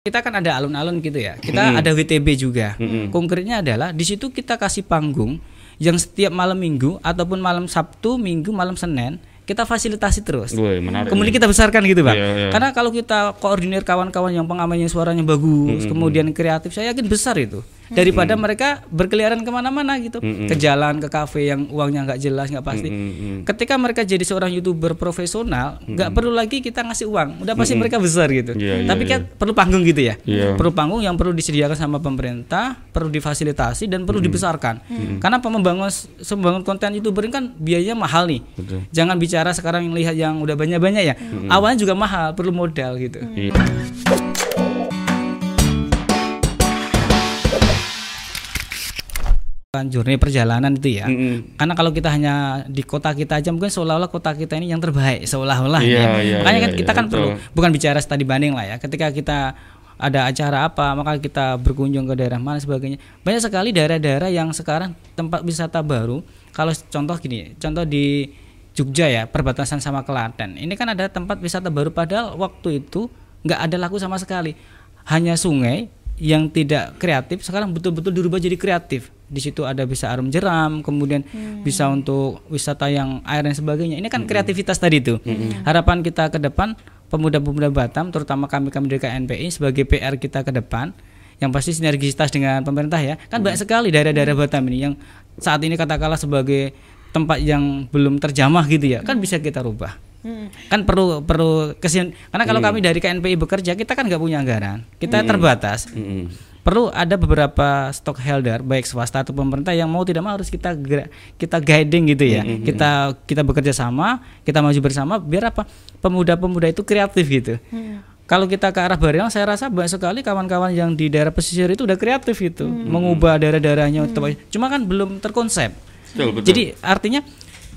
kita kan ada alun-alun gitu ya. Kita Mm-mm. ada WTB juga. Mm-mm. Konkretnya adalah di situ kita kasih panggung yang setiap malam Minggu ataupun malam Sabtu, Minggu, malam Senin kita fasilitasi terus. Menarik. Kemudian kita besarkan gitu, Bang. Iya, iya. Karena kalau kita koordinir kawan-kawan yang pengamannya suaranya bagus, Mm-mm. kemudian kreatif, saya yakin besar itu. Daripada mereka berkeliaran ke mana-mana gitu, Mm-mm. ke jalan, ke kafe yang uangnya nggak jelas, nggak pasti. Mm-mm. Ketika mereka jadi seorang youtuber profesional, nggak perlu lagi kita ngasih uang, udah pasti mereka besar gitu. Iya, iya, Tapi iya. kan perlu panggung gitu ya, Iya. perlu panggung yang perlu disediakan sama pemerintah, perlu difasilitasi dan perlu dibesarkan. Karena membangun membangun konten youtuber ini kan biayanya mahal nih. Betul. Jangan bicara sekarang yang lihat yang udah banyak-banyak ya. Awalnya juga mahal, perlu modal gitu. Iya. Journey perjalanan itu ya. Mm-mm. Karena kalau kita hanya di kota kita aja mungkin seolah-olah kota kita ini yang terbaik, seolah-olah Iya, ya. iya, Makanya iya, kan kita iya, kan betul. perlu bukan bicara studi banding lah ya. Ketika kita ada acara apa, maka kita berkunjung ke daerah mana sebagainya. Banyak sekali daerah-daerah yang sekarang tempat wisata baru. Kalau contoh gini, contoh di Jogja ya, perbatasan sama Klaten. Ini kan ada tempat wisata baru padahal waktu itu nggak ada laku sama sekali. Hanya sungai yang tidak kreatif sekarang betul-betul dirubah jadi kreatif. Di situ ada bisa arum jeram, kemudian bisa untuk wisata yang air dan sebagainya. Ini kan kreativitas tadi itu. Harapan kita ke depan pemuda-pemuda Batam, terutama kami-kami dari KNPI sebagai PR kita ke depan, yang pasti sinergisitas dengan pemerintah ya. Kan banyak sekali daerah-daerah Batam ini yang saat ini katakanlah sebagai tempat yang belum terjamah gitu ya, kan bisa kita rubah. Kan perlu perlu kesin karena kalau kami dari KNPI bekerja kita kan nggak punya anggaran, kita terbatas. Mm-mm. perlu ada beberapa stockholder baik swasta atau pemerintah yang mau tidak mau harus kita kita guiding gitu ya. Kita kita bekerja sama kita maju bersama biar apa? Pemuda-pemuda itu kreatif gitu. Kalau kita ke arah Bariang saya rasa banyak sekali kawan-kawan yang di daerah pesisir itu udah kreatif itu mengubah daerah-daerahnya untuk- cuma kan belum terkonsep. Betul, betul. jadi artinya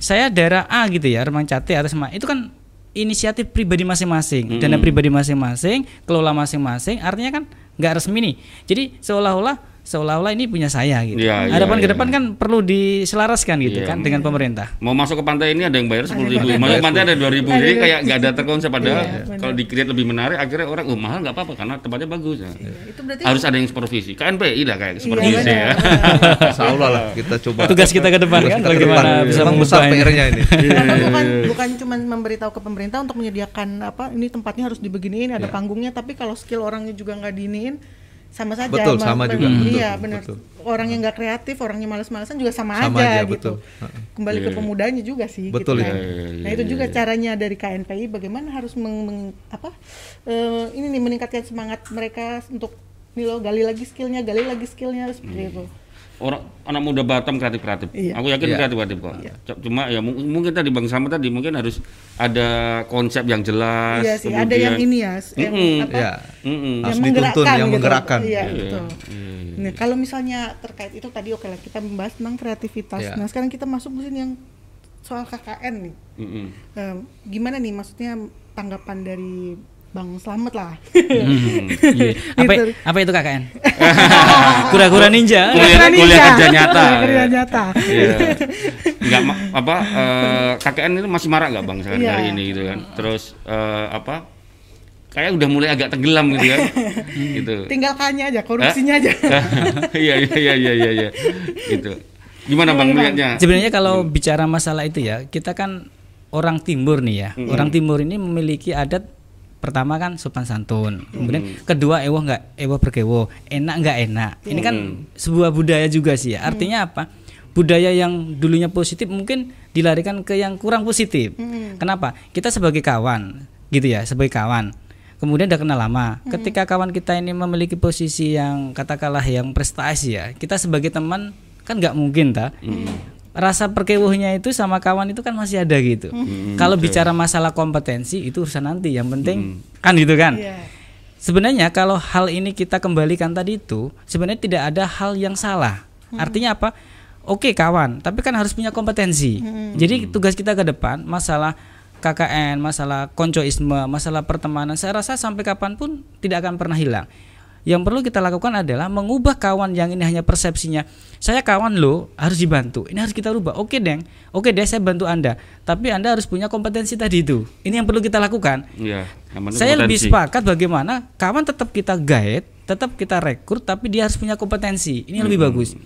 saya daerah A gitu ya, Remang Cate atas Ma- itu kan inisiatif pribadi masing-masing, dana pribadi masing-masing, kelola masing-masing, artinya kan nggak resmi nih. Jadi seolah-olah seolah-olah ini punya saya gitu. Iya, iya, Harapan ke iya. depan kan perlu diselaraskan gitu Iya. kan dengan pemerintah. mau masuk ke pantai ini ada yang bayar sepuluh ribu, masuk ke pantai ada dua ribu, jadi kayak nggak ada terkonsep padahal kalau di-create lebih menarik, akhirnya orang oh mahal nggak apa-apa karena tempatnya bagus. Nah, Itu berarti Harus ada yang supervisi, KNPI lah kayak supervisi ya. Allah lah kita coba. Tugas kita ke depan kan bagaimana bisa besar ini. PR-nya ini. Bukan bukan cuma memberitahu ke pemerintah untuk menyediakan apa ini tempatnya harus dibeginiin ada panggungnya tapi kalau skill orangnya juga nggak diiniin sama saja Betul, Ma- sama ben- juga. Betul, iya benar betul. orang yang nggak kreatif orangnya males-malesan juga sama, Sama aja, aja, gitu betul. kembali ke Iya. pemudanya juga sih Betul, gitu kan. iya, nah itu juga iya. caranya dari KNPI bagaimana harus meng, meng- apa eh, ini nih meningkatkan semangat mereka untuk nih lo gali lagi skillnya gali lagi skillnya seperti itu Orang anak muda Batam kreatif-kreatif. Iya. Aku yakin Iya. kreatif-kreatif kok. C- Cuma ya mung- mungkin tadi Bang Sama tadi mungkin harus ada konsep yang jelas. iya sih ada yang kemudian- ini ya yang Mm-mm. apa Ya. Mm-mm. Harus yang dituntun, yang gitu. menggerakkan. Iya, Iya, betul. iya, iya. Nah, kalau misalnya terkait itu tadi oke lah kita membahas tentang kreativitas. Iya. Nah, sekarang kita masuk musim yang soal KKN nih. Mm-mm. Nah, gimana nih maksudnya tanggapan dari Bang Slamet lah. Hmm, iya. apa, Gitu. apa itu KKN? Kura-kura ninja. Kuliah- Kerja kuliah kerja nyata. Kerja nyata. Iya. Nggak ma- apa eh, KKN itu masih marak nggak bang sekarang Iya. hari ini gitu kan. Terus eh, apa? Kayak udah mulai agak tenggelam gitu kan. gitu. Tinggal kanya aja, korupsinya aja. Iya iya iya iya iya iya. Gitu. Gimana bang melihatnya? Sebenarnya kalau bicara masalah itu ya, kita kan orang timur nih ya. Orang timur ini memiliki adat pertama kan sopan santun. Kemudian kedua ewo nggak ewo berkewo, enak nggak enak. Ini kan sebuah budaya juga sih ya. Artinya apa? Budaya yang dulunya positif mungkin dilarikan ke yang kurang positif. Kenapa? Kita sebagai kawan, gitu ya, sebagai kawan. Kemudian udah kenal lama. Ketika kawan kita ini memiliki posisi yang katakanlah yang prestasi ya, kita sebagai teman kan nggak mungkin ta rasa perkewuhnya itu sama kawan itu kan masih ada gitu. Kalau bicara masalah kompetensi itu urusan nanti yang penting kan gitu kan? Iya. sebenarnya kalau hal ini kita kembalikan tadi itu sebenarnya tidak ada hal yang salah. Artinya apa? Oke kawan tapi kan harus punya kompetensi. Jadi tugas kita ke depan masalah KKN masalah koncoisme masalah pertemanan saya rasa sampai kapan pun tidak akan pernah hilang Yang perlu kita lakukan adalah mengubah kawan yang ini hanya persepsinya. Saya kawan lo harus dibantu. Ini harus kita rubah. Oke, Deng. Oke, deh saya bantu Anda. Tapi Anda harus punya kompetensi tadi itu. Ini yang perlu kita lakukan. Iya, Saya lebih potensi. sepakat bagaimana kawan tetap kita guide, tetap kita rekrut, tapi dia harus punya kompetensi. Ini yang lebih bagus.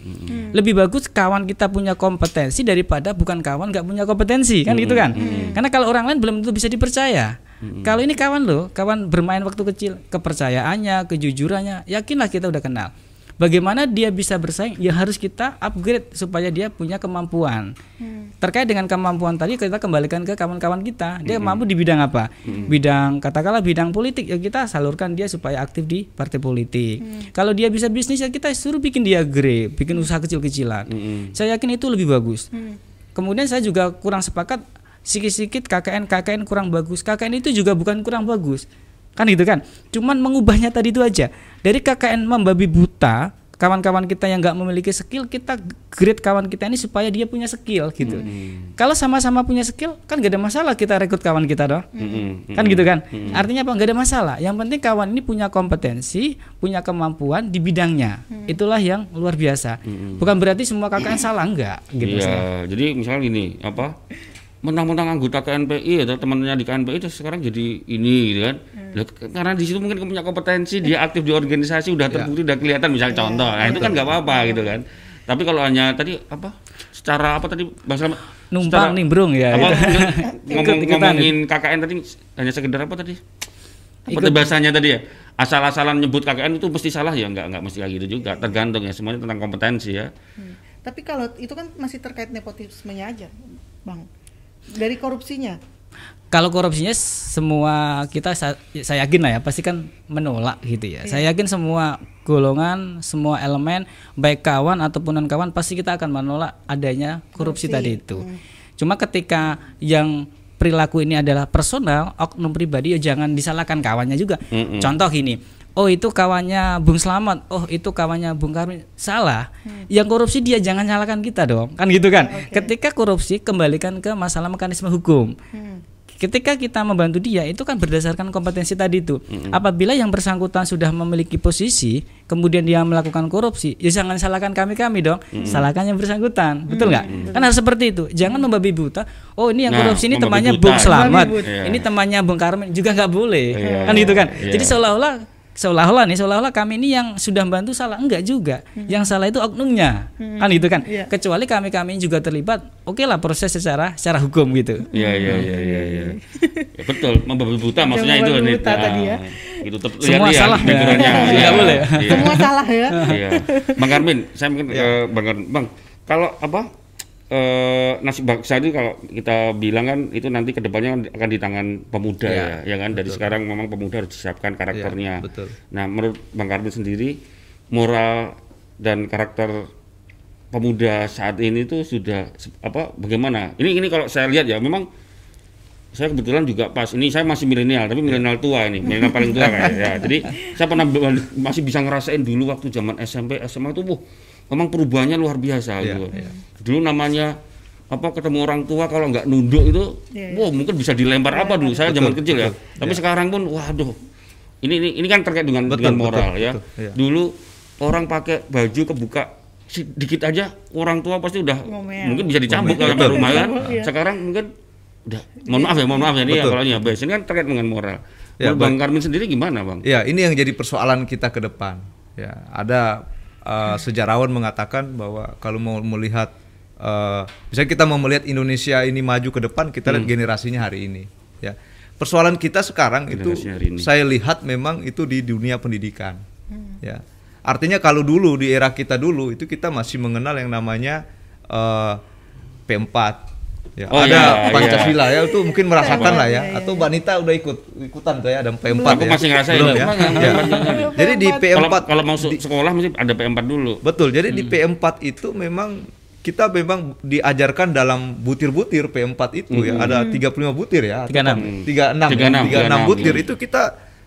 Lebih bagus kawan kita punya kompetensi daripada bukan kawan nggak punya kompetensi, kan gitu kan? Karena kalau orang lain belum tentu bisa dipercaya. Kalau ini kawan lo, kawan bermain waktu kecil, kepercayaannya, kejujurannya, yakinlah kita udah kenal. Bagaimana dia bisa bersaing? Ya harus kita upgrade supaya dia punya kemampuan. Terkait dengan kemampuan tadi kita kembalikan ke kawan-kawan kita. Dia mampu di bidang apa? Bidang katakanlah bidang politik ya kita salurkan dia supaya aktif di partai politik. Kalau dia bisa bisnis ya kita suruh bikin dia grade, bikin usaha kecil-kecilan. Saya yakin itu lebih bagus. Kemudian saya juga kurang sepakat sikit-sikit KKN KKN kurang bagus. KKN itu juga bukan kurang bagus. Kan gitu kan? Cuman mengubahnya tadi itu aja. Dari KKN membabi buta kawan-kawan kita yang nggak memiliki skill kita grade kawan kita ini supaya dia punya skill gitu. Kalau sama-sama punya skill kan gak ada masalah kita rekrut kawan kita dong Mm-mm, kan gitu kan? Artinya apa? Nggak ada masalah. Yang penting kawan ini punya kompetensi punya kemampuan di bidangnya. Itulah yang luar biasa. Bukan berarti semua KKN salah enggak gitu. Iya, jadi misalnya gini, apa? Mentang-mentang anggota KNPI atau teman-temannya di KNPI itu sekarang jadi ini gitu kan. Lah, k- karena di situ mungkin punya kompetensi, dia aktif di organisasi udah terbukti udah kelihatan misal contoh. Nah, itu kan nggak apa-apa gitu kan. Tapi kalau hanya tadi apa? Secara apa tadi bahasa numpang secara- nimbrung ya apa gitu. ngomong ngomongin KKN tadi hanya sekedar apa tadi? Seperti bahasanya tadi ya, asal-asalan nyebut KKN itu mesti salah ya nggak nggak mesti kayak gitu juga. Tergantung ya semuanya tentang kompetensi ya. Hmm. Tapi kalau itu kan masih terkait nepotismenya aja, Bang. Dari korupsinya. Kalau korupsinya semua kita sa- saya yakin lah ya pasti kan menolak gitu ya. Saya yakin semua golongan, semua elemen baik kawan ataupun non kawan pasti kita akan menolak adanya korupsi, tadi itu. Cuma ketika yang perilaku ini adalah personal, oknum pribadi ya jangan disalahkan kawannya juga. Mm-mm. Contoh gini, oh itu kawannya Bung Slamet, oh itu kawannya Bung Karmin. Salah. Yang korupsi dia jangan nyalakan kita dong. Kan gitu kan. Ketika korupsi kembalikan ke masalah mekanisme hukum. Ketika kita membantu dia itu kan berdasarkan kompetensi tadi itu. Apabila yang bersangkutan sudah memiliki posisi, kemudian dia melakukan korupsi, ya jangan salahkan kami-kami dong. Salahkan yang bersangkutan. Betul nggak? Kan harus seperti itu. Jangan membabi buta. Oh, ini yang Nah, korupsi ini temannya buta. Bung Slamet. Iya. Ini temannya Bung Karmen juga nggak boleh. Iya. Kan gitu kan. Iya. Jadi seolah-olah seolah-olah nih seolah-olah kami ini yang sudah membantu salah enggak juga yang salah itu oknumnya kan gitu kan Iya. kecuali kami kami juga terlibat oke lah proses secara secara hukum gitu Iya iya iya iya. iya. Ya, betul, membabi buta maksudnya itu buta tadi ya. Itu tetap Semua lihat salah ya. Nggak Iya, boleh ya. iya. Semua salah ya. Iya. Bang Karmin, saya mungkin eh, Bang Karmin, Bang, kalau apa eh nasib bangsa itu kalau kita bilang kan itu nanti ke depannya akan di tangan pemuda Iya, ya, ya kan dari sekarang memang pemuda harus disiapkan karakternya. Iya, betul. Nah, menurut Bang Karmin sendiri moral dan karakter pemuda saat ini tuh sudah apa bagaimana? Ini ini kalau saya lihat ya memang saya kebetulan juga pas ini saya masih milenial tapi milenial tua ini milenial paling tua kayak ya jadi saya pernah masih bisa ngerasain dulu waktu zaman SMP SMA itu wah memang perubahannya luar biasa Iya, gitu iya. dulu namanya apa ketemu orang tua kalau nggak nunduk itu Iya, iya. wah mungkin bisa dilempar apa dulu saya zaman Betul, kecil ya betul, tapi iya. sekarang pun waduh ini ini ini kan terkait dengan Betul, dengan betul, moral ya betul, iya. dulu orang pakai baju kebuka sedikit aja orang tua pasti udah Ngomel. mungkin bisa dicambuk kalau Betul. sampai rumah kan Iya. sekarang mungkin udah mohon maaf ya mohon maaf ya ini ya Betul. kalau ini ya Bes. ini kan terkait dengan moral Ya, Menurut Bang Karmin sendiri gimana Bang Ya, ini yang jadi persoalan kita ke depan. Ya, ada uh, sejarawan mengatakan bahwa kalau mau melihat uh, misalnya kita mau melihat Indonesia ini maju ke depan, kita lihat generasinya hari ini. Ya, persoalan kita sekarang itu Generasi hari ini. saya lihat memang itu di dunia pendidikan. Ya, artinya kalau dulu di era kita dulu itu kita masih mengenal yang namanya uh, P4 Ya, Oh, ada iya, Pancasila ya itu mungkin merasakan lah ya Iya, iya, atau Mbak Nita udah ikut ikutan tuh ya ada P4 Aku ya. masih ngerasain Belum ya? Ya. P4 jangan. Jadi di kalau P4 kalau mau su- sekolah mesti ada P4 dulu betul. Jadi Hmm. di P4 itu memang kita memang diajarkan dalam butir-butir P4 itu ya. Hmm. Ada 35 butir ya. atau 36. 36 ya. 36, 36 butir iya. itu kita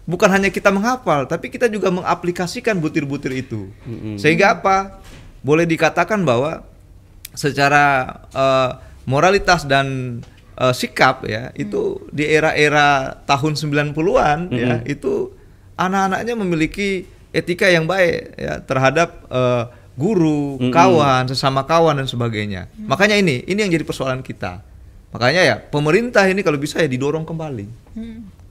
bukan hanya kita menghafal tapi kita juga mengaplikasikan butir-butir itu. Hmm. Sehingga apa? Boleh dikatakan bahwa secara eh, moralitas dan eh, sikap ya itu di era-era tahun 90-an ya Hmm. itu anak-anaknya memiliki etika yang baik ya terhadap eh, guru, kawan, sesama kawan dan sebagainya. Makanya ini ini yang jadi persoalan kita. Makanya ya pemerintah ini kalau bisa ya didorong kembali.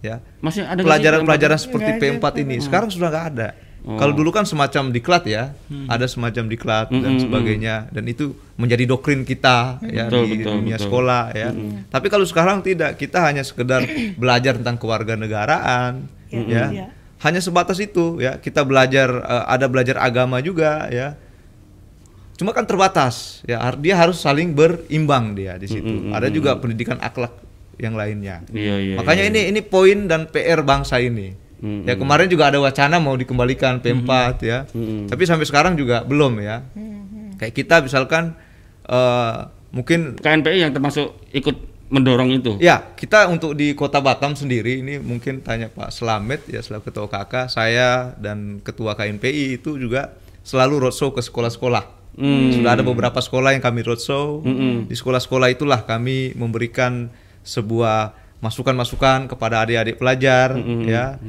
Ya. Masih ada Pelajaran-pelajaran yang seperti Nggak ada. P4 ini sekarang sudah nggak ada. Kalau dulu kan semacam diklat ya, ada semacam diklat dan sebagainya dan itu menjadi doktrin kita ya Betul, di betul, dunia betul. sekolah ya. Tapi kalau sekarang tidak, kita hanya sekedar belajar tentang kewarganegaraan Ya, ya. ya. Hanya sebatas itu ya. Kita belajar eh, ada belajar agama juga ya. Cuma kan terbatas ya. Dia harus saling berimbang dia di situ. Ada juga pendidikan akhlak yang lainnya. Iya, iya. Makanya ini ini poin dan PR bangsa ini. Mm-mm. Ya kemarin juga ada wacana mau dikembalikan P4 ya. Mm-mm. Tapi sampai sekarang juga belum ya. Kayak kita misalkan eh, mungkin KNPI yang termasuk ikut mendorong itu. ya kita untuk di Kota Batam sendiri ini mungkin tanya Pak Slamet ya selaku ketua KK, saya dan ketua KNPI itu juga selalu roadshow ke sekolah-sekolah. Hmm. Sudah ada beberapa sekolah yang kami roadshow. Di sekolah-sekolah itulah kami memberikan sebuah masukan-masukan kepada adik-adik pelajar ya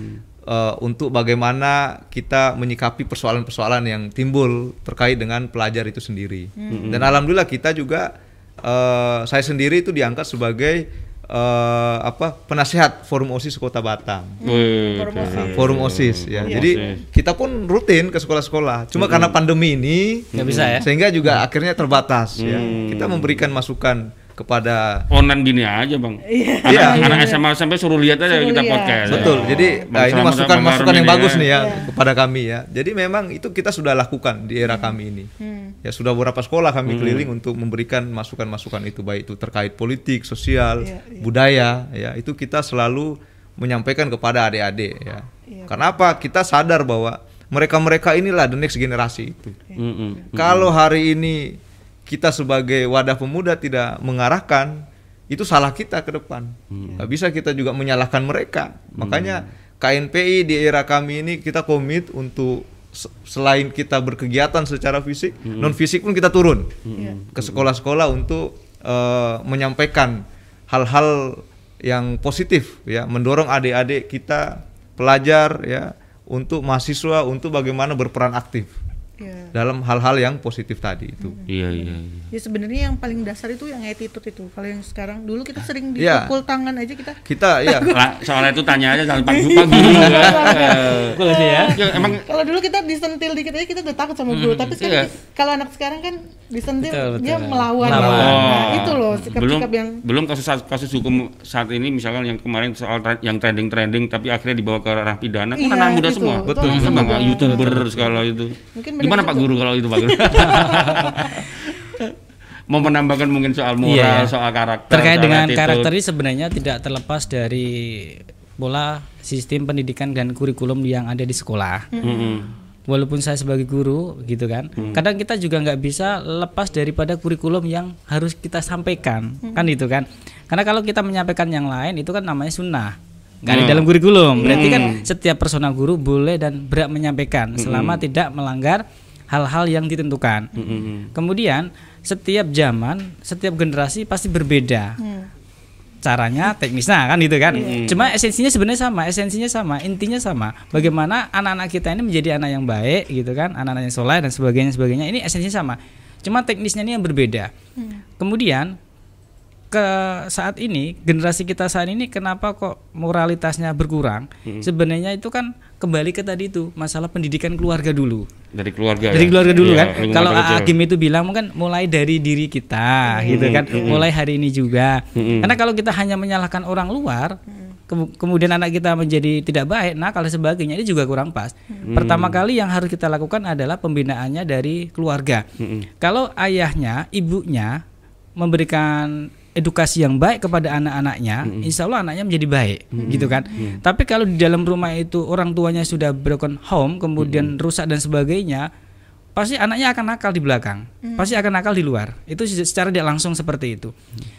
eh, untuk bagaimana kita menyikapi persoalan-persoalan yang timbul terkait dengan pelajar itu sendiri. Dan alhamdulillah kita juga eh, saya sendiri itu diangkat sebagai eh, apa penasehat forum osis kota Batam. Wih, Forum keren. Nah, forum osis ya. Forum Jadi OSIS. kita pun rutin ke sekolah-sekolah. Cuma karena pandemi ini bisa ya? sehingga juga akhirnya terbatas ya. Kita memberikan masukan kepada Online gini aja bang. Iya. Anak, Iya. anak SMA sampai suruh lihat aja Suruh kita lihat. podcast. betul. Ya. Jadi Bang nah, ini masukan masukan yang bagus ya. nih ya kepada kami ya. Jadi memang itu kita sudah lakukan di era kami ini. Ya sudah beberapa sekolah kami keliling untuk memberikan masukan-masukan itu baik itu terkait politik, sosial, Iya, iya. budaya ya. Itu kita selalu menyampaikan kepada adik-adik ya. Iya. Karena apa? Kita sadar bahwa mereka-mereka inilah the next generasi itu. Mm-mm. Kalau hari ini kita sebagai wadah pemuda tidak mengarahkan, itu salah kita ke depan. Nggak bisa kita juga menyalahkan mereka. Makanya KNPI di era kami ini kita komit untuk se- selain kita berkegiatan secara fisik, non fisik pun kita turun Iya. ke sekolah-sekolah untuk eh, menyampaikan hal-hal yang positif ya, mendorong adik-adik kita pelajar ya untuk mahasiswa untuk bagaimana berperan aktif Iya. dalam hal-hal yang positif tadi itu. Iya iya. iya. Ya sebenarnya yang paling dasar itu yang attitude itu. Kalau yang sekarang dulu kita sering Iya. dipukul tangan aja kita. Kita ya Lah, soalnya itu tanya aja jangan Pak Guru Pak Guru. Pukul aja ya. Ya, emang Kalau dulu kita disentil dikit aja kita udah takut sama guru. Tapi sekarang iya. kalau anak sekarang kan disentil Betul, dia betul. melawan. Melawan. Nah, Oh. itu loh belum sikap-sikap yang belum kasus kasus hukum saat ini misalkan yang kemarin soal tre- yang trending trending tapi akhirnya dibawa ke ranah pidana kan Iya, anak muda itu. semua Betul. anak Sama muda. youtuber segala itu Mungkin gimana Pak. Guru kalau itu Pak Guru mau menambahkan mungkin soal moral Iya. soal karakter Terkait soal dengan attitude. karakter ini sebenarnya tidak terlepas dari pola sistem pendidikan dan kurikulum yang ada di sekolah. Mm-mm. Walaupun saya sebagai guru gitu kan, kadang kita juga nggak bisa lepas daripada kurikulum yang harus kita sampaikan, kan itu kan. Karena kalau kita menyampaikan yang lain itu kan namanya sunnah, nggak di dalam kurikulum. Berarti kan setiap personal guru boleh dan berhak menyampaikan selama tidak melanggar hal-hal yang ditentukan. Mm-mm. Kemudian setiap zaman, setiap generasi pasti berbeda. Caranya, teknisnya kan gitu kan. Cuma esensinya sebenarnya sama, esensinya sama, intinya sama. Bagaimana anak-anak kita ini menjadi anak yang baik gitu kan, anak-anak yang soleh dan sebagainya sebagainya. Ini esensinya sama. Cuma teknisnya ini yang berbeda. Kemudian ke saat ini generasi kita saat ini kenapa kok moralitasnya berkurang? Sebenarnya itu kan kembali ke tadi itu masalah pendidikan keluarga dulu. Dari keluarga dari ya? keluarga dulu Iya, kan? kalau. Agim itu bilang mungkin mulai dari diri kita gitu kan? mulai hari ini juga. Karena kalau kita hanya menyalahkan orang luar kemu- kemudian anak kita menjadi tidak baik nah kalau sebagainya ini juga kurang pas. Pertama kali yang harus kita lakukan adalah pembinaannya dari keluarga. Kalau ayahnya ibunya memberikan edukasi yang baik kepada anak-anaknya, insya Allah anaknya menjadi baik, gitu kan. Tapi kalau di dalam rumah itu orang tuanya sudah broken home, kemudian rusak dan sebagainya, pasti anaknya akan nakal di belakang, pasti akan nakal di luar. Itu se- secara tidak langsung seperti itu.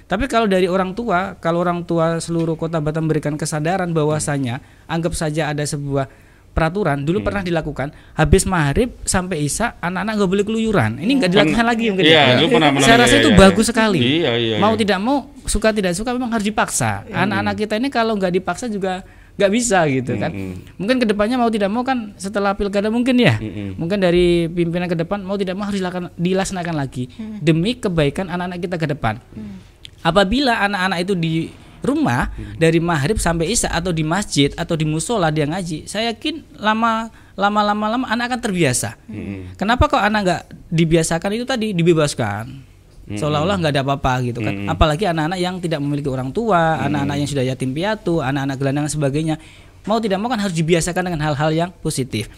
Tapi kalau dari orang tua, kalau orang tua seluruh kota Batam memberikan kesadaran bahwasanya, anggap saja ada sebuah peraturan dulu pernah dilakukan habis maghrib sampai isya anak-anak nggak boleh keluyuran. Ini nggak dilakukan lagi mungkin Iya, ya. dulu pernah pernah, saya iya, rasa iya, itu iya. bagus sekali. Iya, iya, mau iya. tidak mau suka tidak suka memang harus dipaksa. Anak-anak kita ini kalau nggak dipaksa juga nggak bisa gitu kan. Mungkin ke depannya mau tidak mau kan setelah pilkada mungkin ya. Mungkin dari pimpinan ke depan mau tidak mau harus dilakukan- dilaksanakan lagi. Demi kebaikan anak-anak kita ke depan. Apabila anak-anak itu di rumah dari maghrib sampai isya atau di masjid atau di musola dia ngaji saya yakin lama lama lama lama anak akan terbiasa. Kenapa kok anak nggak dibiasakan? Itu tadi dibebaskan. Seolah-olah nggak ada apa-apa gitu kan. Apalagi anak-anak yang tidak memiliki orang tua anak-anak yang sudah yatim piatu anak-anak gelandang dan sebagainya. Mau tidak mau kan harus dibiasakan dengan hal-hal yang positif.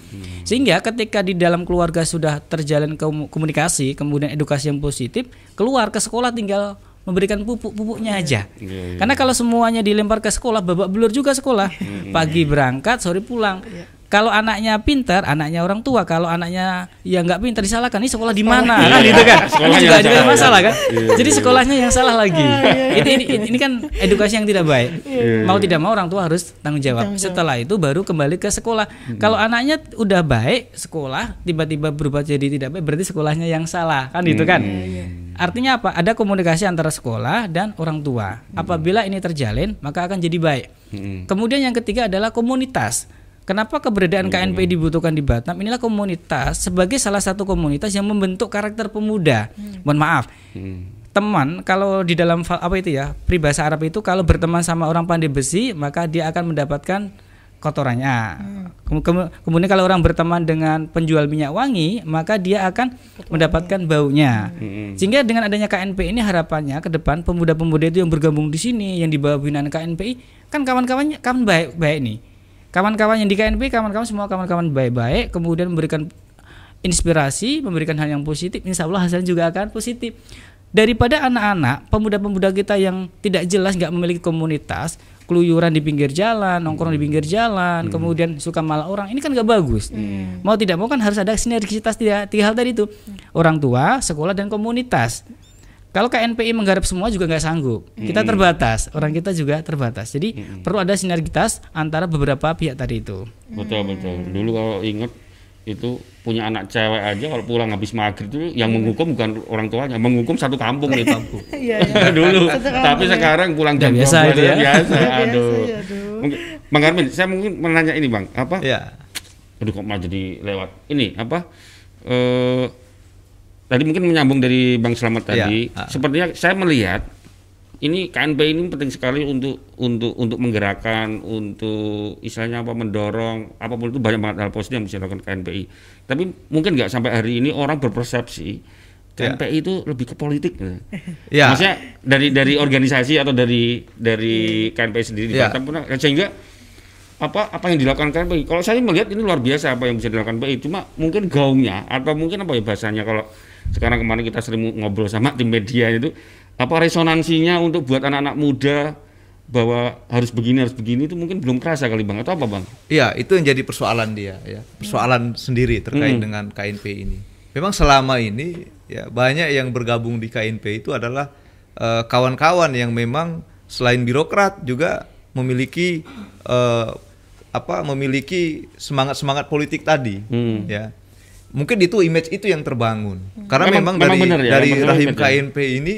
Sehingga ketika di dalam keluarga sudah terjalin komu- komunikasi kemudian edukasi yang positif keluar ke sekolah tinggal memberikan pupuk-pupuknya aja. Iya, iya. karena kalau semuanya dilempar ke sekolah babak belur juga sekolah. Pagi berangkat sore pulang. Kalau anaknya pintar anaknya orang tua. Kalau anaknya ya nggak pintar disalahkan. Ini sekolah di mana? Kan gitu kan? Ini Sekolahnya juga yang juga salah. masalah kan? Iya, jadi sekolahnya yang salah lagi. Ini, ini ini kan edukasi yang tidak baik. Mau tidak mau orang tua harus tanggung jawab. Setelah itu baru kembali ke sekolah. Kalau anaknya udah baik sekolah tiba-tiba berubah jadi tidak baik berarti sekolahnya yang salah. Kan gitu kan artinya apa? Ada komunikasi antara sekolah dan orang tua. Apabila ini terjalin maka akan jadi baik. Kemudian yang ketiga adalah komunitas. Kenapa keberadaan KNPI dibutuhkan di Batam? Inilah komunitas sebagai salah satu komunitas yang membentuk karakter pemuda. Mohon maaf, teman kalau di dalam apa itu ya peribahasa Arab itu kalau berteman sama orang pandai besi maka dia akan mendapatkan kotorannya. Kem- kem- Kemudian kalau orang berteman dengan penjual minyak wangi maka dia akan mendapatkan baunya. Sehingga dengan adanya KNPI ini harapannya ke depan pemuda-pemuda itu yang bergabung di sini yang di bawah binaan KNPI kan kawan-kawannya kawan baik-baik nih. Kawan-kawan yang di KNPI kawan-kawan semua kawan-kawan baik-baik kemudian memberikan inspirasi, memberikan hal yang positif, insya Allah hasilnya juga akan positif. Daripada anak-anak, pemuda-pemuda kita yang tidak jelas, nggak memiliki komunitas, keluyuran di pinggir jalan, nongkrong di pinggir jalan, kemudian suka malah orang, ini kan nggak bagus. Mau tidak mau kan harus ada sinergisitas tiga, tiga hal tadi itu, orang tua, sekolah dan komunitas. Kalau KNPI menggarap semua juga nggak sanggup, kita terbatas, orang kita juga terbatas. Jadi perlu ada sinergitas antara beberapa pihak tadi itu. betul betul. Dulu kalau inget itu punya anak cewek aja kalau pulang habis maghrib itu yang menghukum bukan orang tuanya menghukum satu kampung nih kampung Iya, iya. dulu Satu kampung, tapi ya. sekarang pulang jam biasa 12 itu ya. biasa aduh ya. Mungkin- bang Armin saya mungkin menanya ini bang apa Ya. aduh kok malah jadi lewat ini apa eh tadi mungkin menyambung dari bang Slamet tadi Iya, ah. sepertinya saya melihat ini KNP ini penting sekali untuk untuk untuk menggerakkan untuk istilahnya apa mendorong apa pun itu banyak banget hal positif yang bisa dilakukan KNPI tapi mungkin nggak sampai hari ini orang berpersepsi Ya. KNPI itu lebih ke politik Ya. maksudnya dari dari organisasi atau dari dari KNPI sendiri di Ya. Batam pun sehingga apa apa yang dilakukan KNPI kalau saya melihat ini luar biasa apa yang bisa dilakukan KNPI cuma mungkin gaungnya atau mungkin apa ya bahasanya kalau sekarang kemarin kita sering ngobrol sama tim media itu apa resonansinya untuk buat anak-anak muda bahwa harus begini harus begini itu mungkin belum kerasa kali bang atau apa bang? Iya, itu yang jadi persoalan dia ya. Persoalan sendiri terkait Hmm. dengan KNP ini. Memang selama ini ya banyak yang bergabung di KNP itu adalah eh, kawan-kawan yang memang selain birokrat juga memiliki eh, apa memiliki semangat-semangat politik tadi Hmm. ya. Mungkin itu image itu yang terbangun. Karena memang, Memang- memang dari benar ya, dari memang rahim ya. KNP ini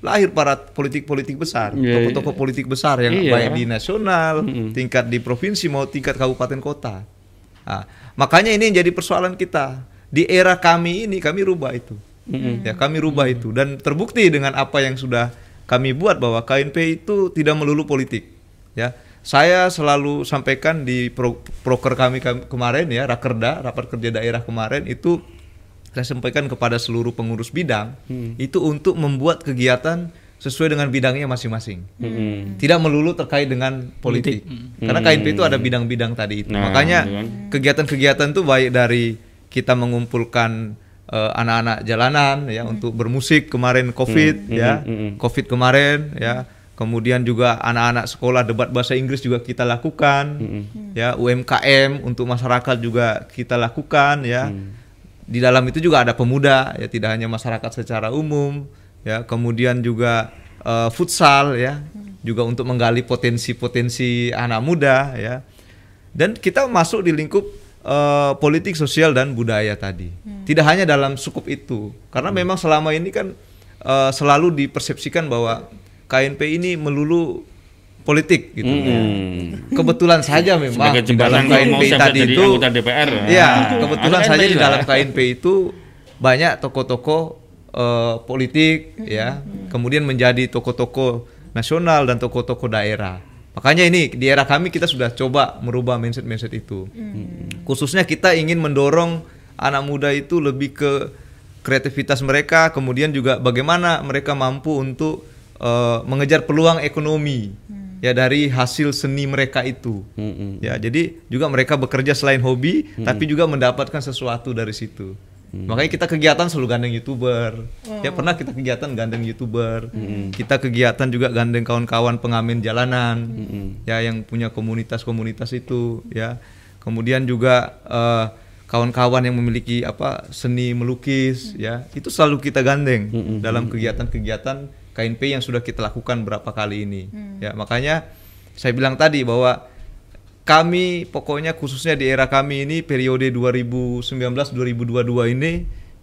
lahir para politik-politik besar, Iya, tokoh-tokoh politik besar yang Iya. baik di nasional, tingkat di provinsi mau tingkat kabupaten kota. Nah, makanya ini yang jadi persoalan kita. Di era kami ini kami rubah itu. Ya, kami rubah itu dan terbukti dengan apa yang sudah kami buat bahwa KNP itu tidak melulu politik. Ya. Saya selalu sampaikan di pro, proker kami kam- kemarin ya, Rakerda, rapat kerja daerah kemarin itu saya sampaikan kepada seluruh pengurus bidang itu untuk membuat kegiatan sesuai dengan bidangnya masing-masing. Tidak melulu terkait dengan politik. Karena KNP itu ada bidang-bidang tadi itu. Nah, Makanya kan. kegiatan-kegiatan itu baik dari kita mengumpulkan eh, anak-anak jalanan ya untuk bermusik kemarin Covid ya. Covid kemarin ya. Kemudian juga anak-anak sekolah debat bahasa Inggris juga kita lakukan. Ya, UMKM untuk masyarakat juga kita lakukan ya. Di dalam itu juga ada pemuda ya, tidak hanya masyarakat secara umum ya. Kemudian juga eh, futsal ya, juga untuk menggali potensi-potensi anak muda ya. Dan kita masuk di lingkup eh, politik sosial dan budaya tadi. Tidak hanya dalam sukup itu, karena memang selama ini kan eh, selalu dipersepsikan bahwa KNP ini melulu politik gitu. Hmm. Kebetulan saja memang di dalam KNP tadi itu DPR. Iya, Nah, kebetulan ada saja di KNPI dalam. KNP itu banyak tokoh-tokoh eh, politik ya, kemudian menjadi tokoh-tokoh nasional dan tokoh-tokoh daerah. Makanya ini di era kami kita sudah coba merubah mindset-mindset itu. Khususnya kita ingin mendorong anak muda itu lebih ke kreativitas mereka, kemudian juga bagaimana mereka mampu untuk eh, mengejar peluang ekonomi ya dari hasil seni mereka itu. Mm-mm. Ya, jadi juga mereka bekerja selain hobi, tapi juga mendapatkan sesuatu dari situ. Makanya kita kegiatan selalu gandeng youtuber. Ya pernah kita kegiatan gandeng youtuber. Kita kegiatan juga gandeng kawan-kawan pengamen jalanan. Ya yang punya komunitas-komunitas itu. Ya kemudian juga eh, kawan-kawan yang memiliki apa seni melukis. Ya itu selalu kita gandeng dalam kegiatan-kegiatan KNP yang sudah kita lakukan berapa kali ini. Ya makanya saya bilang tadi bahwa kami pokoknya khususnya di era kami ini periode 2019-2022 ini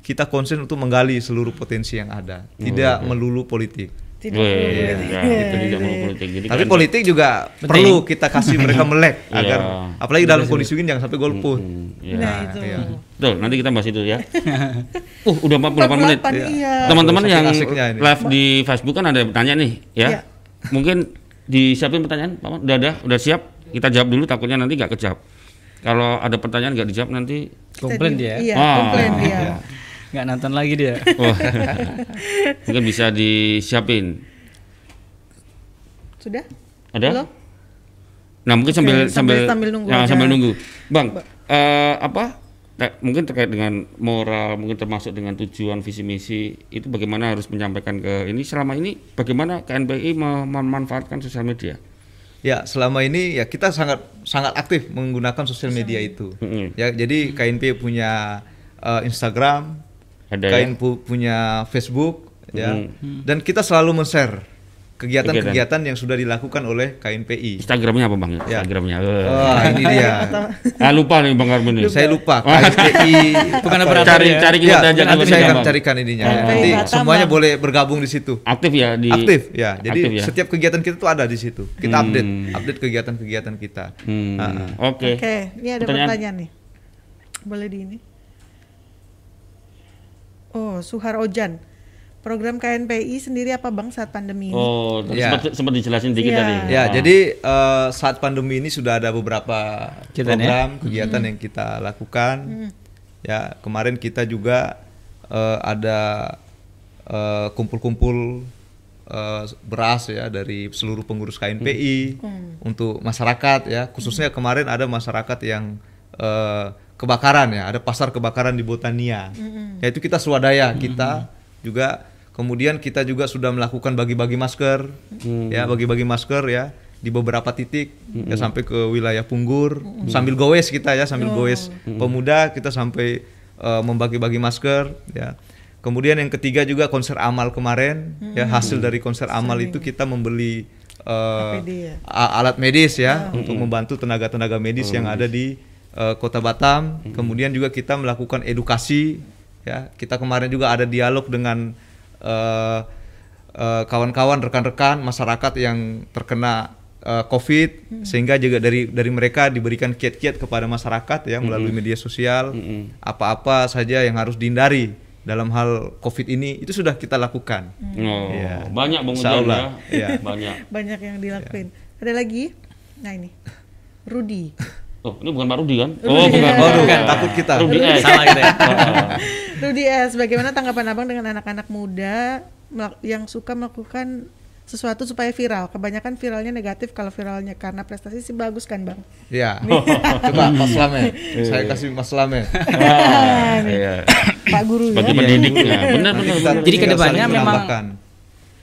kita konsen untuk menggali seluruh potensi yang ada, tidak melulu politik. Tidak Weh, perlu ya, politik. itu tidak mau politik. Jadi Tapi kan- politik juga perlu kita kasih mereka melek Iya. agar apalagi dalam kondisi ini jangan sampai golput. Hmm, ya. Nah, itu. iya. Betul, nanti kita bahas itu ya. uh, udah 48 menit. 48, iya. Teman-teman yang live di Facebook kan ada yang bertanya nih, ya. Iya. Mungkin disiapin pertanyaan, Pak Man? Udah ada, udah siap? Kita jawab dulu takutnya nanti nggak kejawab. Kalau ada pertanyaan nggak dijawab nanti komplain dia Iya, Ah. komplain dia. Nggak nonton lagi dia wah, mungkin bisa disiapin. Sudah? Ada? Belum? Nah mungkin sambil Oke, sambil- sambil sambil nunggu ya, aja. sambil nunggu, bang. eh, apa? te- mungkin terkait dengan moral, mungkin termasuk dengan tujuan visi misi itu bagaimana harus menyampaikan ke ini selama ini bagaimana KNPI mem- memanfaatkan sosial media? Ya, selama ini ya kita sangat sangat aktif menggunakan sosial media itu. Ya, jadi KNP punya eh, Instagram, Ada ya? KNP punya Facebook, ya, Mm. dan kita selalu men-share kegiatan-kegiatan yang sudah dilakukan oleh KNPI. Instagramnya apa bang? Ya. Instagramnya. eh. Wah, ini dia. Ah lupa nih bang Armin. Saya lupa KNPI. Bukan apa operator Cari ya? cari Ya, kita aja nanti saya akan Bang. carikan ininya. KNPI Nanti semuanya Bang. boleh bergabung di situ. Aktif ya di. Aktif ya. Jadi Aktif ya? setiap kegiatan kita tuh ada di situ. Kita Hmm. update, update kegiatan-kegiatan kita. Hmm, Ah, Oke. Oke, ini ada Pertanyaan? pertanyaan nih. Boleh di ini. Oh, Suhar Ojan. Program KNPI sendiri apa Bang saat pandemi ini? Oh, tadi Ya. sempat, sempat dijelasin dikit Iya. tadi. Ya, Ah. jadi eh, saat pandemi ini sudah ada beberapa Kegiatan ya? program kegiatan yang kita lakukan. Ya, kemarin kita juga eh, ada eh, kumpul-kumpul eh, beras ya dari seluruh pengurus KNPI untuk masyarakat ya. Khususnya kemarin ada masyarakat yang eh, kebakaran ya, ada pasar kebakaran di Botania. Yaitu kita swadaya kita juga kemudian kita juga sudah melakukan bagi-bagi masker. Ya, bagi-bagi masker ya di beberapa titik ya sampai ke wilayah Punggur sambil goes kita ya sambil goes pemuda kita sampai eh, membagi-bagi masker ya. Kemudian yang ketiga juga konser amal kemarin ya hasil dari konser amal itu kita membeli eh, APD ya? alat medis ya untuk membantu tenaga-tenaga medis yang ada di eh, Kota Batam kemudian juga kita melakukan edukasi ya kita kemarin juga ada dialog dengan eh, eh, kawan-kawan rekan-rekan masyarakat yang terkena eh, COVID sehingga juga dari dari mereka diberikan kiat-kiat kepada masyarakat ya melalui media sosial apa-apa saja yang harus dihindari dalam hal COVID ini itu sudah kita lakukan. Oh, Iya. banyak bang Ujan ya. iya. Banyak. Banyak yang dilakuin. Ada lagi? Nah ini. Rudi. Oh, ini bukan Pak Rudi kan? Oh, bukan. Oh, bukan, takut kita. Rudi S. Salah gitu ya. Rudi S, bagaimana tanggapan Abang dengan anak-anak muda yang suka melakukan sesuatu supaya viral? Kebanyakan viralnya negatif kalau viralnya karena prestasi sih bagus kan, Bang? Ya, coba Mas Lame, saya kasih Mas Lame. Ah, iya. Pak Guru ya. Sebagai pendidik ya. Benar benar. Benar. Jadi ke depannya memang-.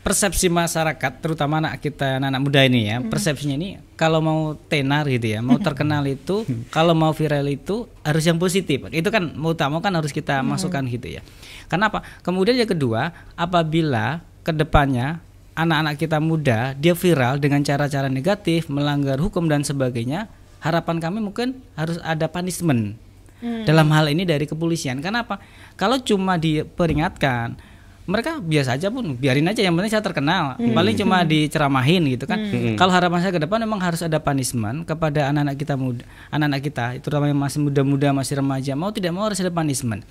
Persepsi masyarakat terutama anak kita anak-anak muda ini ya persepsinya ini kalau mau tenar gitu ya mau terkenal itu kalau mau viral itu harus yang positif. Itu kan mau tak mau kan harus kita masukkan gitu ya. Kenapa kemudian yang kedua apabila ke depannya anak-anak kita muda dia viral dengan cara-cara negatif melanggar hukum dan sebagainya harapan kami mungkin harus ada punishment. Dalam hal ini dari kepolisian. Kenapa kalau cuma diperingatkan mereka biasa aja pun biarin aja yang penting saya terkenal. Paling cuma diceramahin gitu kan. Kalau harapan saya ke depan memang harus ada punishment kepada anak-anak kita muda anak-anak kita terutama yang masih muda-muda masih remaja. Mau tidak mau harus ada punishment.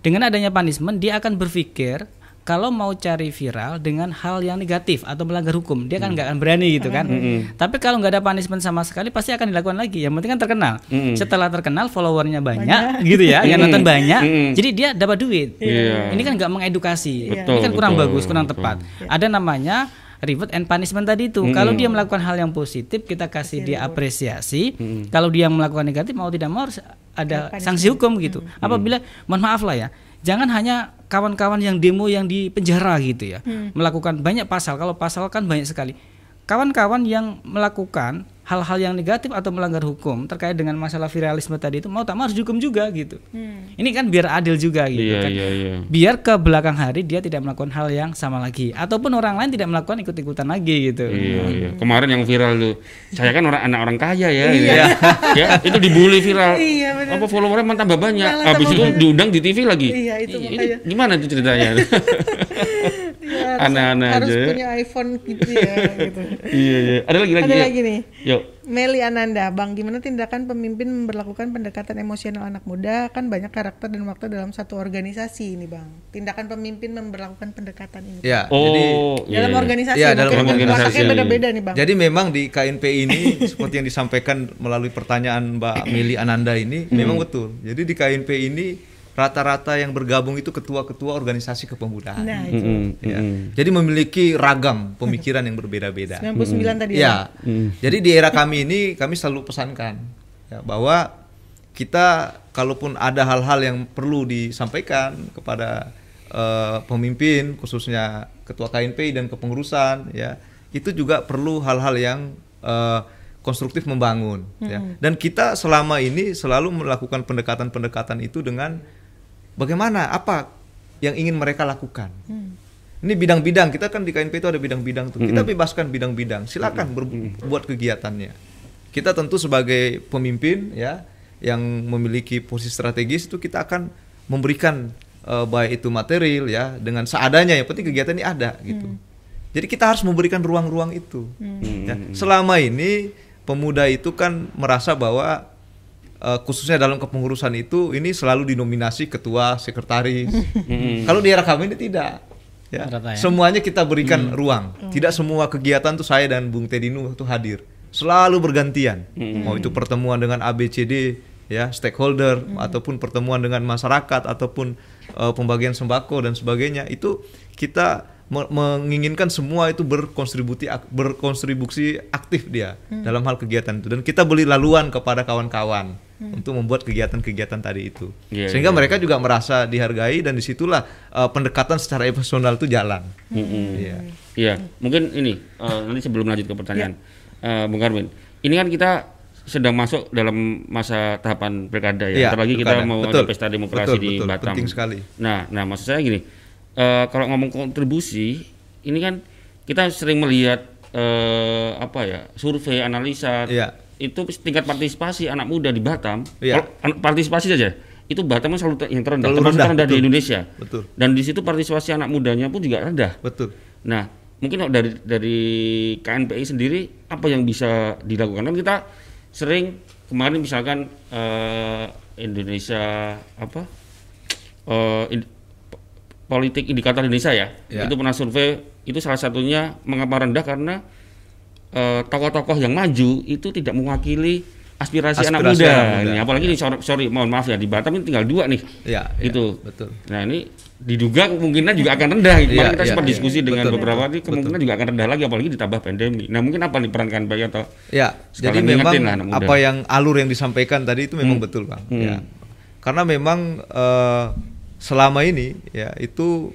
Dengan adanya punishment dia akan berpikir kalau mau cari viral dengan hal yang negatif atau melanggar hukum dia kan nggak akan berani gitu kan? Tapi kalau nggak ada punishment sama sekali pasti akan dilakukan lagi. Yang penting kan terkenal. Setelah terkenal followernya banyak, gitu ya yang nonton banyak jadi dia dapat duit. Iya. ini kan nggak mengedukasi. Betul, ini kan kurang betul, bagus kurang tepat. Ada namanya reward and punishment tadi itu. Kalau dia melakukan hal yang positif kita kasih dia apresiasi. Kalau dia melakukan negatif mau tidak mau harus ada sanksi hukum gitu. Apabila mohon maaf lah ya jangan hanya kawan-kawan yang demo yang di penjara gitu ya. Melakukan banyak pasal kalau pasal kan banyak sekali. Kawan-kawan yang melakukan hal-hal yang negatif atau melanggar hukum terkait dengan masalah viralisme tadi itu mau tak mau harus dihukum juga gitu ini kan biar adil juga gitu Iya, kan iya, iya. biar ke belakang hari dia tidak melakukan hal yang sama lagi ataupun orang lain tidak melakukan ikut-ikutan lagi gitu. Iya, iya. Kemarin yang viral tuh, saya kan orang anak orang kaya ya, gitu ya. ya itu dibully viral. Iya. Apa followernya malah tambah banyak. Malah Habis itu diundang di TV lagi. Iya, itu makanya. gimana tuh ceritanya? Iya, harus- Aneh-aneh harus aja ya. punya iPhone gitu ya gitu. iya, iya. Ada lagi lagi Ada ya? lagi nih. Yuk. Meli Ananda, Bang, gimana tindakan pemimpin memperlakukan pendekatan emosional anak muda? Kan banyak karakter dan waktu dalam satu organisasi ini, Bang. Tindakan pemimpin memperlakukan pendekatan ini. Ya, Oh, jadi iya, dalam iya. organisasi, Iya, dalam mungkin organisasi. masaknya beda-beda nih, Bang. Jadi memang di KNP ini seperti yang disampaikan melalui pertanyaan Mbak Mili Ananda ini memang betul. Jadi di KNP ini rata-rata yang bergabung itu ketua-ketua organisasi kepemudaan. Nah, itu. Mm-mm, Ya. mm-mm. Jadi memiliki ragam pemikiran yang berbeda-beda. 99 tadi ya. Ya. Jadi di era kami ini kami selalu pesankan ya, bahwa kita kalaupun ada hal-hal yang perlu disampaikan kepada eh, pemimpin khususnya ketua KNP dan kepengurusan ya itu juga perlu hal-hal yang eh, konstruktif membangun ya. Dan kita selama ini selalu melakukan pendekatan-pendekatan itu dengan bagaimana apa yang ingin mereka lakukan. Ini bidang-bidang kita kan di KNP itu ada bidang-bidang tuh. Kita bebaskan bidang-bidang. Silakan berbuat kegiatannya. Kita tentu sebagai pemimpin ya yang memiliki posisi strategis itu kita akan memberikan eh, baik itu material ya dengan seadanya. Yang penting kegiatan ini ada gitu. Jadi kita harus memberikan ruang-ruang itu. Ya. Selama ini pemuda itu kan merasa bahwa eh, khususnya dalam kepengurusan itu ini selalu dinominasi ketua, sekretaris. Kalau di era kami ini tidak. Ya. Rata ya. Semuanya kita berikan ruang. Tidak semua kegiatan tuh saya dan Bung Tedinu itu hadir. Selalu bergantian. Mau itu pertemuan dengan ABCD ya, stakeholder ataupun pertemuan dengan masyarakat ataupun eh, pembagian sembako dan sebagainya itu kita me- menginginkan semua itu berkontribusi ak- berkontribusi aktif dia dalam hal kegiatan itu dan kita beli laluan kepada kawan-kawan untuk membuat kegiatan-kegiatan tadi itu Iya, sehingga iya. mereka juga merasa dihargai dan di situlah eh, pendekatan secara emosional itu jalan Mm-mm. Iya. Iya, mungkin ini eh, nanti sebelum lanjut ke pertanyaan, Eh, Bung Karmin, ini kan kita sedang masuk dalam masa tahapan pilkada ya. Iya, Bentar lagi kita mau Betul. ada pesta demokrasi Betul, di betul. Batam. Penting sekali. Nah, nah maksud saya gini, eh, kalau ngomong kontribusi, ini kan kita sering melihat eh, apa ya survei analisa Iya. Itu tingkat partisipasi anak muda di Batam, Iya. kalau partisipasi saja itu Batam kan selalu yang terendah, Terlalu termasuk rendah, terendah di betul. Indonesia. Betul. Dan di situ partisipasi anak mudanya pun juga rendah. betul Nah, mungkin kalau dari dari KNPI sendiri apa yang bisa dilakukan? Kan kita sering kemarin misalkan eh, Indonesia apa eh, in- po- politik indikator Indonesia ya, Ya. itu pernah survei itu salah satunya mengapa rendah karena eh, tokoh-tokoh yang maju itu tidak mewakili aspirasi, anak Aspirasi muda. anak muda. Ini apalagi ini sorry, sorry, mohon maaf ya di Batam ini tinggal dua nih. ya ya, Itu. betul Nah ini diduga kemungkinan juga akan rendah. Kemarin Iya, kita iya, sempat iya. diskusi dengan Betul, beberapa betul, ini kemungkinan juga akan rendah lagi apalagi ditambah pandemi. Nah mungkin apa nih peran KNPI atau Ya, jadi memang lah anak muda. apa yang alur yang disampaikan tadi itu memang betul, Bang. Hmm. Ya. Karena memang eh, selama ini ya itu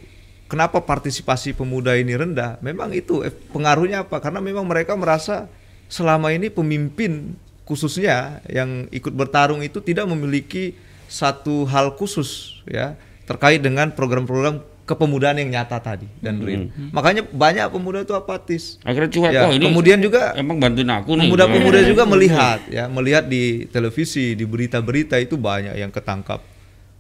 kenapa partisipasi pemuda ini rendah? Memang itu eh, pengaruhnya apa? Karena memang mereka merasa selama ini pemimpin khususnya yang ikut bertarung itu tidak memiliki satu hal khusus ya terkait dengan program-program kepemudaan yang nyata tadi dan real. Makanya banyak pemuda itu apatis. akhirnya cuek? Ya, oh ini kemudian juga emang bantuin aku nih. Pemuda-pemuda juga melihat ya, melihat di televisi, di berita-berita itu banyak yang ketangkap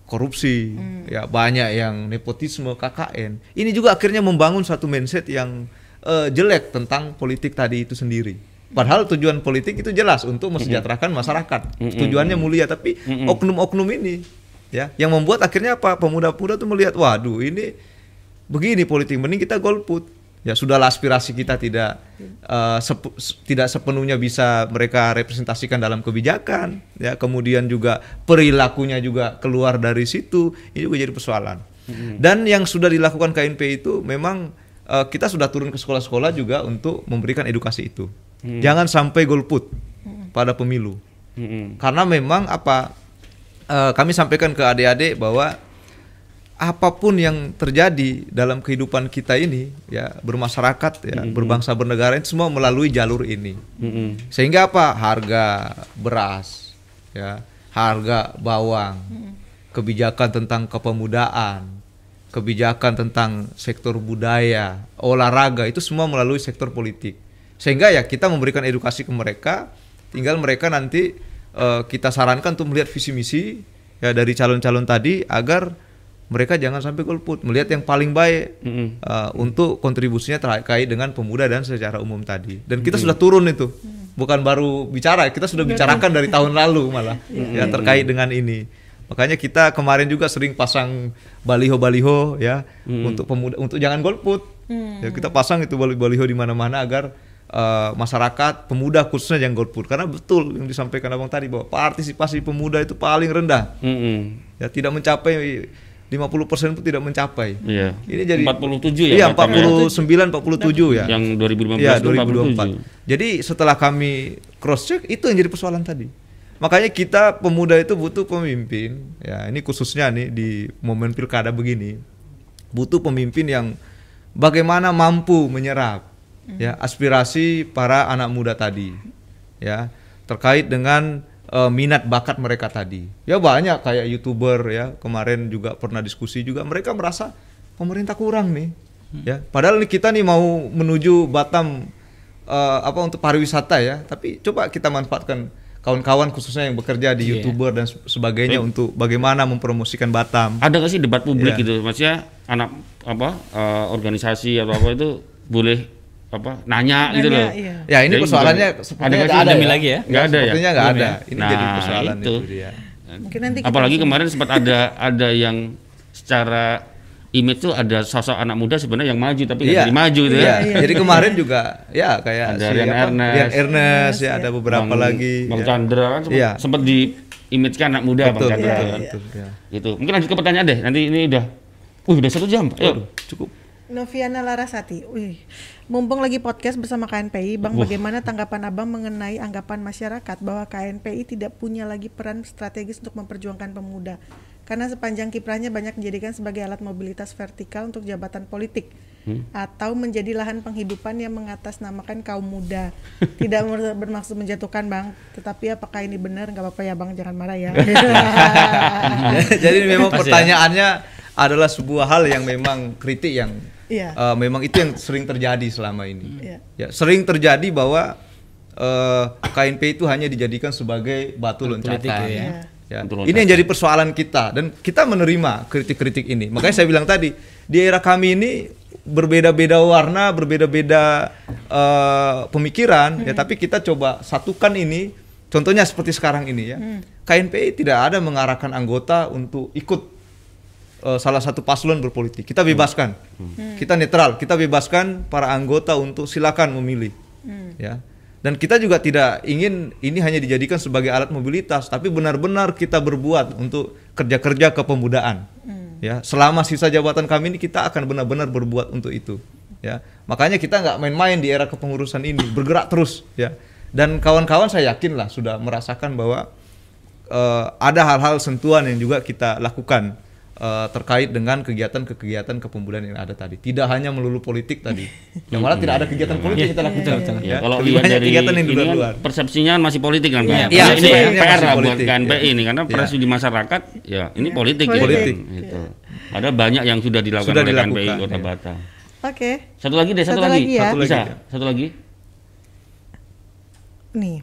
korupsi, ya banyak yang nepotisme, KKN. Ini juga akhirnya membangun satu mindset yang eh, jelek tentang politik tadi itu sendiri. Padahal tujuan politik itu jelas untuk mesejahterakan masyarakat. Tujuannya mulia, tapi oknum-oknum ini ya yang membuat akhirnya apa? Pemuda-pemuda tuh melihat, waduh ini begini politik, mending kita golput. Ya sudahlah aspirasi kita tidak eh, sepu- s- tidak sepenuhnya bisa mereka representasikan dalam kebijakan, ya kemudian juga perilakunya juga keluar dari situ, ini juga jadi persoalan. Dan yang sudah dilakukan KNP itu memang eh, kita sudah turun ke sekolah-sekolah juga untuk memberikan edukasi itu. Jangan sampai golput pada pemilu. Mm-mm. Karena memang apa eh, kami sampaikan ke adik-adik bahwa apa pun yang terjadi dalam kehidupan kita ini ya bermasyarakat ya berbangsa bernegara itu semua melalui jalur ini. Mm-mm. Sehingga apa? Harga beras ya, harga bawang, kebijakan tentang kepemudaan, kebijakan tentang sektor budaya, olahraga itu semua melalui sektor politik. Sehingga ya kita memberikan edukasi ke mereka, tinggal mereka nanti eh, kita sarankan untuk melihat visi misi ya dari calon-calon tadi agar mereka jangan sampai golput, melihat yang paling baik Mm-mm. uh, untuk kontribusinya terkait dengan pemuda dan secara umum tadi. Dan kita sudah turun itu, bukan baru bicara, kita sudah bicarakan dari tahun lalu malah ya terkait dengan ini. Makanya kita kemarin juga sering pasang baliho-baliho ya untuk pemuda untuk jangan golput. Ya, kita pasang itu baliho di mana-mana agar uh, masyarakat pemuda khususnya jangan golput. Karena betul yang disampaikan abang tadi bahwa partisipasi pemuda itu paling rendah. Mm-mm. ya tidak mencapai 50% pun tidak mencapai. Iya. Ini jadi 47 ya, Iya, Batam ya? 49 47 ya. Yang 2015 Iya, itu 2024. Jadi setelah kami cross check itu yang jadi persoalan tadi. Makanya kita pemuda itu butuh pemimpin, ya ini khususnya nih di momen pilkada begini, butuh pemimpin yang bagaimana mampu menyerap ya aspirasi para anak muda tadi, ya terkait dengan eh, minat bakat mereka tadi. Ya banyak kayak youtuber ya kemarin juga pernah diskusi juga mereka merasa pemerintah kurang nih, ya padahal nih kita nih mau menuju Batam eh, apa untuk pariwisata ya, tapi coba kita manfaatkan kawan-kawan khususnya yang bekerja di Iya. youtuber dan se- sebagainya untuk bagaimana mempromosikan Batam. Ada nggak sih debat publik Iya. gitu? Maksudnya anak apa eh, organisasi atau apa itu boleh apa nanya, gitu Nanya, loh. iya. Ya ini Jadi persoalannya ada ada Pandemi ya. lagi ya? Nggak ada ya? Sepertinya nggak Belum ada. ya? Ini Nah, jadi persoalan itu. itu, dia. Mungkin nanti kita Apalagi langsung- kemarin sempat ada ada yang secara image tuh ada sosok anak muda sebenarnya yang maju tapi nggak jadi maju gitu iya. ya. Jadi kemarin juga ya kayak Ada si Rian apa, Ernest. Rian Ernest, ya ada beberapa Bang- lagi. Bang ya. Chandra kan sempat, Iya. sempat di image kan anak muda Bang Betul, Chandra betul, kan. betul, ya. Gitu. Mungkin lanjut ke pertanyaan deh. Nanti ini udah Uh, udah satu jam. Ayo. Cukup. Noviana Larasati, wih, mumpung lagi podcast bersama KNPI, Bang, bagaimana tanggapan Abang mengenai anggapan masyarakat bahwa KNPI tidak punya lagi peran strategis untuk memperjuangkan pemuda? Karena sepanjang kiprahnya banyak dijadikan sebagai alat mobilitas vertikal untuk jabatan politik atau menjadi lahan penghidupan yang mengatasnamakan kaum muda. Tidak ber- bermaksud menjatuhkan, Bang, tetapi apakah ini benar? Nggak apa-apa ya, Bang, jangan marah ya. Jadi memang Pas ya. pertanyaannya adalah sebuah hal yang memang kritik yang Iya. eh, memang itu yang sering terjadi selama ini. Iya. Ya, sering terjadi bahwa eh, KNP itu hanya dijadikan sebagai batu loncatan. politik ya. Iya. Ya, Ini yang jadi persoalan kita dan kita menerima kritik-kritik ini. Makanya saya bilang tadi di era kami ini berbeda-beda warna, berbeda-beda eh, pemikiran, ya tapi kita coba satukan ini. Contohnya seperti sekarang ini ya, KNPI tidak ada mengarahkan anggota untuk ikut eh, salah satu paslon berpolitik. Kita bebaskan, kita netral, kita bebaskan para anggota untuk silakan memilih, ya. Dan kita juga tidak ingin ini hanya dijadikan sebagai alat mobilitas, tapi benar-benar kita berbuat untuk kerja-kerja kepemudaan. Ya, selama sisa jabatan kami ini kita akan benar-benar berbuat untuk itu. Ya, makanya kita nggak main-main di era kepengurusan ini, bergerak terus. Ya, dan kawan-kawan saya yakin lah sudah merasakan bahwa eh, ada hal-hal sentuhan yang juga kita lakukan eh, terkait dengan kegiatan-kegiatan kepemudaan yang ada tadi. Tidak hanya melulu politik tadi. Yang malah tidak ada kegiatan politik yang kita lakukan. Ya, kalau Lebih lihat dari kegiatan yang ini kan persepsinya masih politik kan, Pak? Iya, Ini iya, ini PR lah buat KNPI iya. ini karena Iya. presi di masyarakat ya ini politik, gitu. Politik. Gitu. Ada banyak yang sudah dilakukan Sudah oleh KNPI Kota iya. Batam. Oke. Satu lagi deh, satu, Satu lagi. lagi ya. Satu lagi, Bisa. ya. Satu lagi. Nih,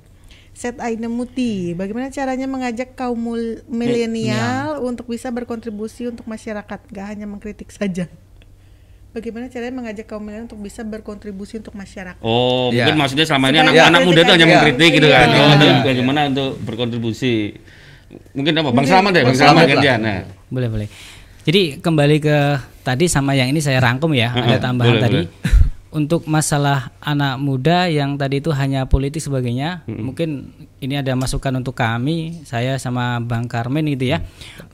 Set Aina Muti, bagaimana caranya mengajak kaum mul- milenial untuk bisa berkontribusi untuk masyarakat, gak hanya mengkritik saja. Bagaimana caranya mengajak kaum milenial untuk bisa berkontribusi untuk masyarakat? Oh, Ya. mungkin maksudnya selama ini anak-anak kritik muda itu hanya mengkritik gitu kan. Iya. Oh, itu bagaimana untuk berkontribusi. Mungkin apa? Bang Selamat ya, Bang Selamat Selamat gantian. Nah. Boleh, boleh. Jadi kembali ke tadi sama yang ini saya rangkum ya, ada Heeh, tambahan boleh, tadi. boleh. Untuk masalah anak muda yang tadi itu hanya politik sebagainya, mungkin ini ada masukan untuk kami, saya sama Bang Karmen gitu ya.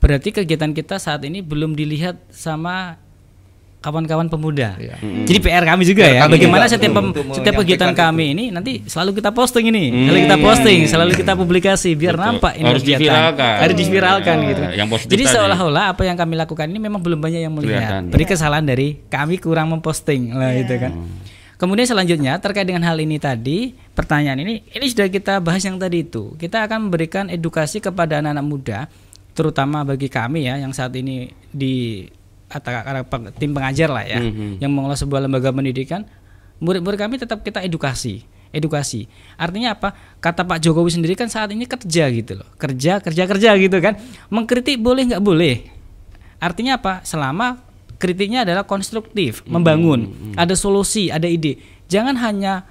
Berarti kegiatan kita saat ini belum dilihat sama kawan-kawan pemuda. Iya. Jadi PR kami juga PR ya. kami Bagaimana juga setiap pem- setiap kegiatan kami ini nanti selalu kita posting ini, Hmm. selalu kita posting, selalu kita publikasi biar Betul. nampak ini Harus kegiatan. diviralkan. Harus diviralkan Ya, gitu. yang Jadi seolah-olah apa yang kami lakukan ini memang belum banyak yang melihat. Kelihatan. Beri kesalahan dari kami kurang memposting lah gitu kan. Kemudian selanjutnya terkait dengan hal ini tadi, pertanyaan ini ini sudah kita bahas yang tadi itu. Kita akan memberikan edukasi kepada anak-anak muda, terutama bagi kami ya yang saat ini di atau tim pengajar lah ya, Mhm. yang mengelola sebuah lembaga pendidikan, murid-murid kami tetap kita edukasi. Edukasi. Artinya apa? Kata Pak Jokowi sendiri kan saat ini kerja gitu loh. Kerja, kerja, kerja gitu kan. Mengkritik boleh nggak boleh. Artinya apa? Selama kritiknya adalah konstruktif, membangun, ada solusi, ada ide. Jangan hanya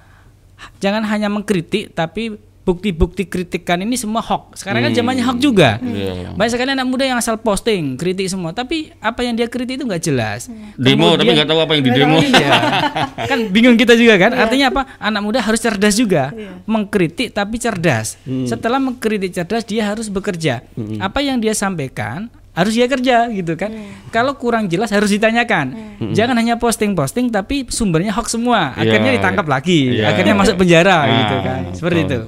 jangan hanya mengkritik tapi bukti-bukti kritikan ini semua hoax. Sekarang kan zamannya hoax juga. Iya. Banyak sekali anak muda yang asal posting, kritik semua, tapi apa yang dia kritik itu nggak jelas. Demo tapi nggak tahu apa yang di demo. Iya. kan bingung kita juga kan. Artinya apa? Anak muda harus cerdas juga. Mengkritik tapi cerdas. Setelah mengkritik cerdas dia harus bekerja. Apa yang dia sampaikan harus dia kerja gitu kan. Kalau kurang jelas harus ditanyakan. Jangan hanya posting-posting tapi sumbernya hoax semua. Akhirnya Iya. ditangkap lagi. Iya. Akhirnya masuk penjara Ah, gitu kan. Seperti itu.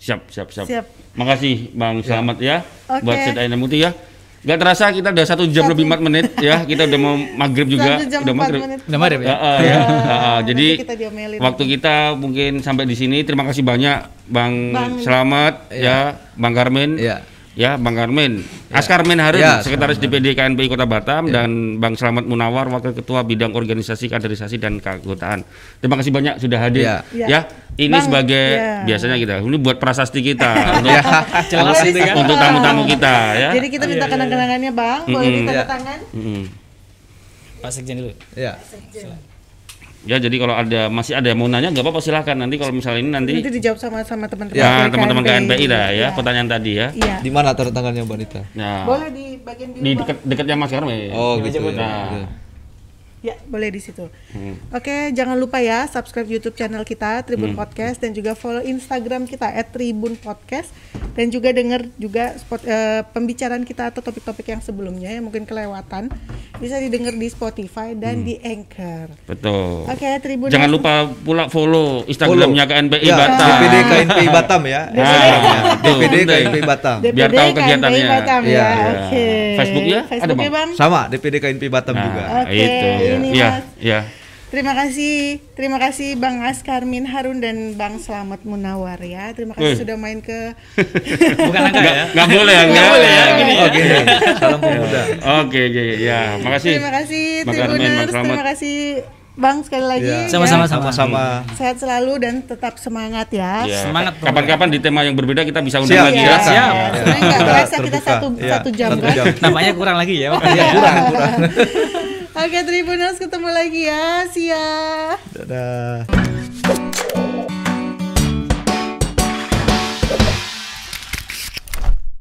Siap, siap, siap. Siap. Makasih Bang Selamat ya Oke. buat Set Aina Muti ya. Gak terasa kita udah satu jam lebih 4 menit ya. Kita udah mau maghrib juga. Satu jam udah empat maghrib. menit. Udah marip Ya, ya? ah, ya. Ah, ah. jadi kita waktu kita mungkin sampai di sini. Terima kasih banyak Bang, Bang- Selamat ya, Bang Karmen. Iya. Ya, Bang Karmen. Askarmen Harun, Ya, Sekretaris DPD KNPI Kota Batam dan Bang Selamat Munawar, Wakil Ketua Bidang Organisasi Kaderisasi dan Keanggotaan. Terima kasih banyak sudah hadir. Ya. Ya. Ya, ini Bang, sebagai ya. biasanya kita. Ini buat prasasti kita untuk, Jelas untuk, kan. untuk tamu-tamu kita ya. Jadi kita minta kenang-kenangannya bang, boleh Mm-mm. ditanda Iya. tangan. Mm-mm. Pak Sekjen dulu. Ya. Ya, jadi kalau ada masih ada yang mau nanya nggak apa-apa silahkan nanti kalau misalnya ini nanti Nanti dijawab sama sama teman-teman. ya teman-teman KNPI. KNPI dah ya Iya. pertanyaan tadi ya. Iya. Di mana tanda tangannya Mbak Nita? Nah, Boleh di bagian di Bang. dekat dekatnya Mas Karmen. Oh, gitu. Nah. Ya. Ya, boleh di situ. Hmm. Oke, jangan lupa ya subscribe YouTube channel kita Tribun Podcast dan juga follow Instagram kita @tribunpodcast dan juga dengar juga spot, eh, pembicaraan kita atau topik-topik yang sebelumnya yang mungkin kelewatan bisa didengar di Spotify dan di Anchor. Betul. Oke, Tribun. Jangan lupa pula follow Instagramnya KNPI ya, Batam. DPD KNPI Batam ya. Ah, betul, DPD. KNPI Batam. DPD biar tahu kegiatannya. Batam ya. Iya, iya. Oke. Facebooknya ada, Facebooknya, Bang? Bang? Sama DPD KNPI Batam Nah, juga. Oke, itu. Ini, Iya, Mas. iya. Terima kasih, terima kasih Bang Askarmin Harun dan Bang Selamat Munawar ya. Terima kasih Wih. sudah main ke Bukan angka ya. Nggak boleh ya, nggak boleh ya. gini. Oh gini. Salam pemuda. Oke, oke, ya. Makasih. Terima kasih Tribuners, terima kasih Bang sekali lagi. Ya. ya. Sama-sama. Sama-sama. Sehat selalu dan tetap semangat ya. Ya, Semangat. Kapan-kapan di tema yang berbeda kita bisa undang Siap, lagi Iya, ya. siap. ya. Sebenarnya nggak Kita berasa kita satu, Ya, satu jam satu kan. jam. Nampaknya kurang lagi ya. Iya, kurang, kurang. Oke Tribuners ketemu lagi ya. Siap. Dadah.